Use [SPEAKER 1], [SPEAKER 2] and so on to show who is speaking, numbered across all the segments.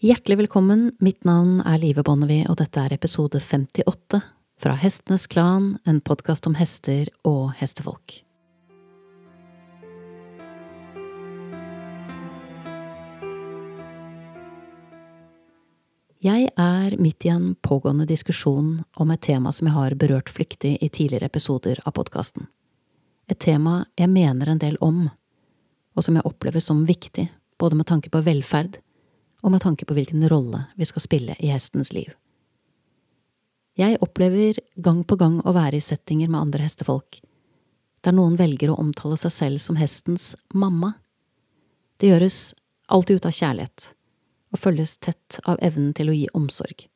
[SPEAKER 1] Hjertelig velkommen, mitt navn er Live Bonnevie, og dette er episode 58 fra Hestenes Klan, en podkast om hester og hestefolk. Jeg er midt i en pågående diskusjon om et tema som jeg har berørt flyktig i tidligere episoder av podkasten. Et tema jeg mener en del om, og som jeg opplever som viktig, både med tanke på velferd og med tanke på hvilken rolle vi skal spille i hestens liv. Jeg opplever gang på gang å være i settinger med andre hestefolk, der noen velger å omtale seg selv som hestens mamma. Det gjøres alltid ut av kjærlighet, og følges tett av evnen til å gi omsorg.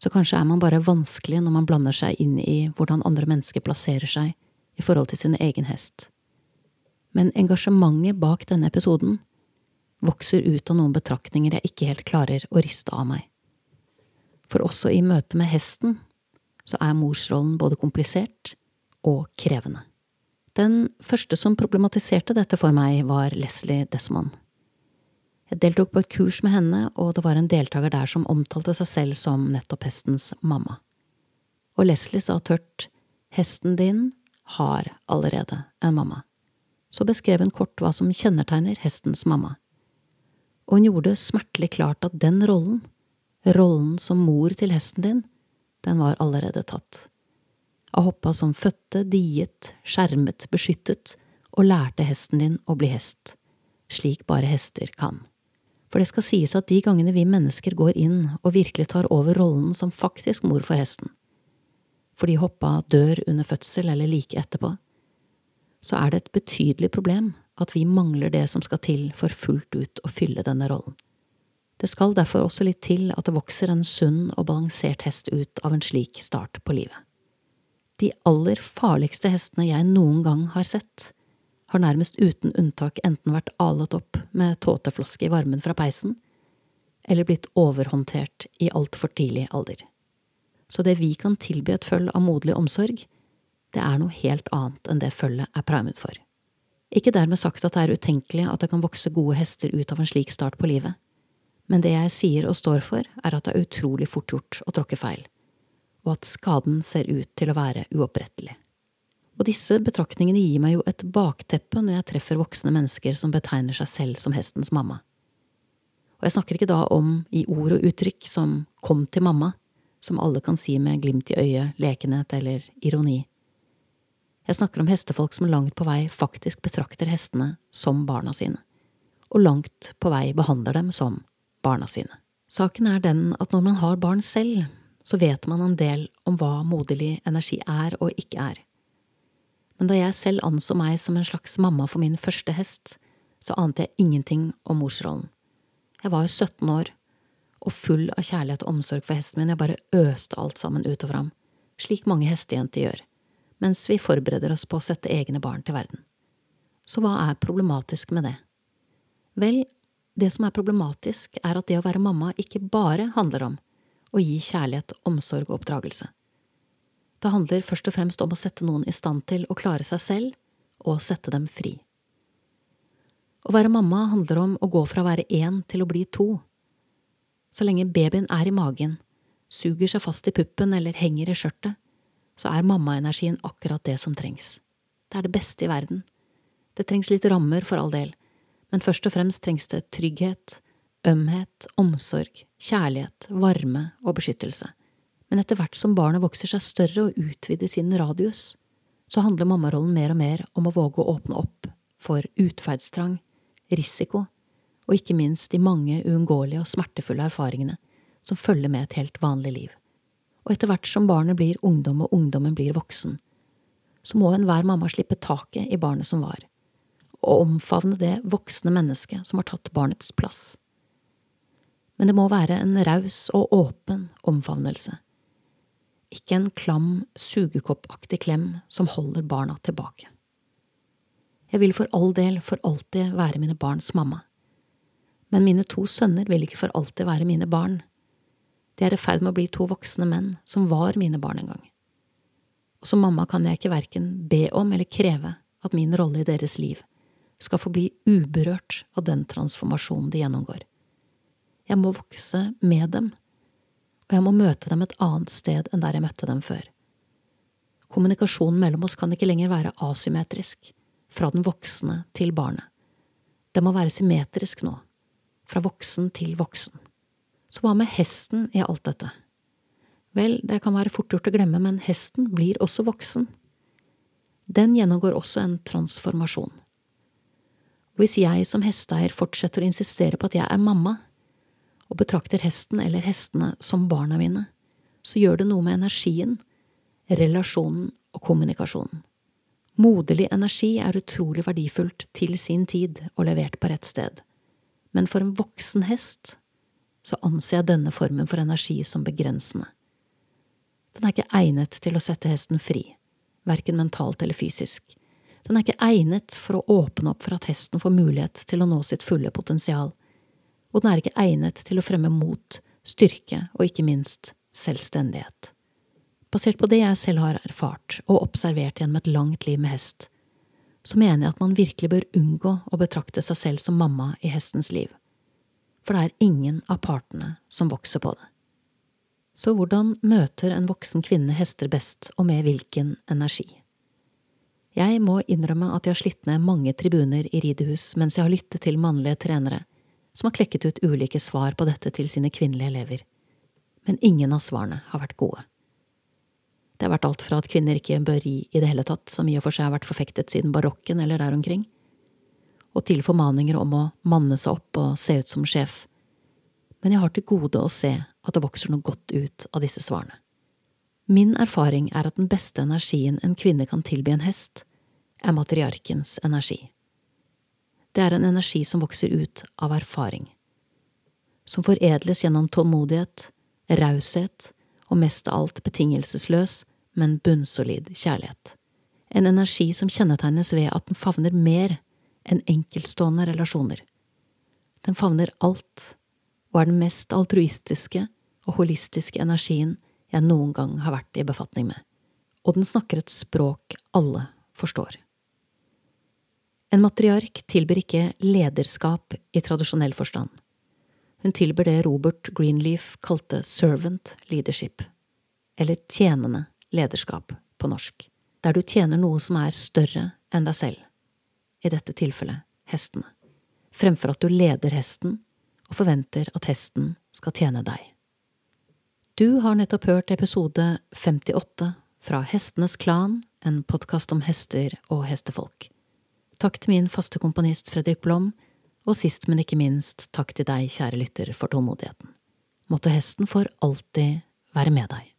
[SPEAKER 1] Så kanskje er man bare vanskelig når man blander seg inn i hvordan andre mennesker plasserer seg i forhold til sin egen hest. Men engasjementet bak denne episoden vokser ut av noen betraktninger jeg ikke helt klarer å riste av meg. For også i møte med hesten så er morsrollen både komplisert og krevende. Den første som problematiserte dette for meg, var Leslie Desmond. Jeg deltok på et kurs med henne, og det var en deltaker der som omtalte seg selv som nettopp hestens mamma. Og Leslie sa tørt, hesten din har allerede en mamma. Så beskrev hun kort hva som kjennetegner hestens mamma og hun gjorde smertelig klart at den rollen, rollen som mor til hesten din, den var allerede tatt. Ahoppa som fødte, diet, skjermet, beskyttet og lærte hesten din å bli hest, slik bare hester kan. For det skal sies at de gangene vi mennesker går inn og virkelig tar over rollen som faktisk mor for hesten, fordi hoppa dør under fødsel eller like etterpå, så er det et betydelig problem at vi mangler det som skal til for fullt ut å fylle denne rollen. Det skal derfor også litt til at det vokser en sunn og balansert hest ut av en slik start på livet. De aller farligste hestene jeg noen gang har sett, har nærmest uten unntak enten vært alet opp med tåteflaske i varmen fra peisen, eller blitt overhåndtert i altfor tidlig alder. Så det vi kan tilby et følg av moderlig omsorg, det er noe helt annet enn det følget er primet for. Ikke dermed sagt at det er utenkelig at det kan vokse gode hester ut av en slik start på livet, men det jeg sier og står for, er at det er utrolig fort gjort å tråkke feil, og at skaden ser ut til å være uopprettelig. Og disse betraktningene gir meg jo et bakteppe når jeg treffer voksne mennesker som betegner seg selv som hestens mamma. Og jeg snakker ikke da om i ord og uttrykk som kom til mamma, som alle kan si med glimt i øyet, lekenhet eller ironi. Jeg snakker om hestefolk som langt på vei faktisk betrakter hestene som barna sine, og langt på vei behandler dem som barna sine. Saken er den at når man har barn selv, så vet man en del om hva moderlig energi er og ikke er. Men da jeg selv anså meg som en slags mamma for min første hest, så ante jeg ingenting om morsrollen. Jeg var jo 17 år, og full av kjærlighet og omsorg for hesten min, jeg bare øste alt sammen utover ham, slik mange hestejenter gjør mens vi forbereder oss på å sette egne barn til verden. Så hva er problematisk med det? Vel, det som er problematisk, er at det å være mamma ikke bare handler om å gi kjærlighet, omsorg og oppdragelse. Det handler først og fremst om å sette noen i stand til å klare seg selv og sette dem fri. Å være mamma handler om å gå fra å være én til å bli to. Så lenge babyen er i magen, suger seg fast i puppen eller henger i skjørtet, så er mammaenergien akkurat det som trengs. Det er det beste i verden. Det trengs litt rammer, for all del, men først og fremst trengs det trygghet, ømhet, omsorg, kjærlighet, varme og beskyttelse. Men etter hvert som barnet vokser seg større og utvider sin radius, så handler mammarollen mer og mer om å våge å åpne opp for utferdstrang, risiko og ikke minst de mange uunngåelige og smertefulle erfaringene som følger med et helt vanlig liv og etter hvert som barnet blir ungdom og ungdommen blir voksen, så må enhver mamma slippe taket i barnet som var, og omfavne det voksne mennesket som har tatt barnets plass. Men det må være en raus og åpen omfavnelse, ikke en klam, sugekoppaktig klem som holder barna tilbake. Jeg vil for all del for alltid være mine barns mamma, men mine to sønner vil ikke for alltid være mine barn de er i ferd med å bli to voksne menn som var mine barn en gang. Og som mamma kan jeg ikke verken be om eller kreve at min rolle i deres liv skal få bli uberørt av den transformasjonen de gjennomgår. Jeg må vokse med dem, og jeg må møte dem et annet sted enn der jeg møtte dem før. Kommunikasjonen mellom oss kan ikke lenger være asymmetrisk, fra den voksne til barnet. Det må være symmetrisk nå, fra voksen til voksen. Så hva med hesten i alt dette? Vel, det kan være fort gjort å glemme, men hesten blir også voksen. Den gjennomgår også en transformasjon. Hvis jeg som hesteeier fortsetter å insistere på at jeg er mamma, og betrakter hesten eller hestene som barna mine, så gjør det noe med energien, relasjonen og kommunikasjonen. Moderlig energi er utrolig verdifullt til sin tid og levert på rett sted, men for en voksen hest så anser jeg denne formen for energi som begrensende. Den er ikke egnet til å sette hesten fri, verken mentalt eller fysisk. Den er ikke egnet for å åpne opp for at hesten får mulighet til å nå sitt fulle potensial, og den er ikke egnet til å fremme mot, styrke og ikke minst selvstendighet. Basert på det jeg selv har erfart og observert gjennom et langt liv med hest, så mener jeg at man virkelig bør unngå å betrakte seg selv som mamma i hestens liv for det er ingen av partene som vokser på det. Så hvordan møter en voksen kvinne hester best, og med hvilken energi? Jeg må innrømme at jeg har slitt ned mange tribuner i ridehus mens jeg har lyttet til mannlige trenere som har klekket ut ulike svar på dette til sine kvinnelige elever, men ingen av svarene har vært gode. Det har vært alt fra at kvinner ikke bør ri i det hele tatt, som i og for seg har vært forfektet siden barokken eller der omkring, og til formaninger om å manne seg opp og se ut som sjef, men jeg har til gode å se at det vokser noe godt ut av disse svarene. Min erfaring er at den beste energien en kvinne kan tilby en hest, er matriarkens energi. Det er en energi som vokser ut av erfaring, som foredles gjennom tålmodighet, raushet og mest av alt betingelsesløs, men bunnsolid kjærlighet. En energi som kjennetegnes ved at den favner mer enn enkeltstående relasjoner. Den favner alt, og er den mest altruistiske og holistiske energien jeg noen gang har vært i befatning med, og den snakker et språk alle forstår. En matriark tilbyr ikke lederskap i tradisjonell forstand. Hun tilbyr det Robert Greenleaf kalte servant leadership, eller tjenende lederskap på norsk, der du tjener noe som er større enn deg selv i dette tilfellet hestene, fremfor at du leder hesten og forventer at hesten skal tjene deg. Du har nettopp hørt episode 58 fra Hestenes Klan, en podkast om hester og hestefolk. Takk til min faste komponist Fredrik Blom, og sist, men ikke minst, takk til deg, kjære lytter, for tålmodigheten. Måtte hesten for alltid være med deg.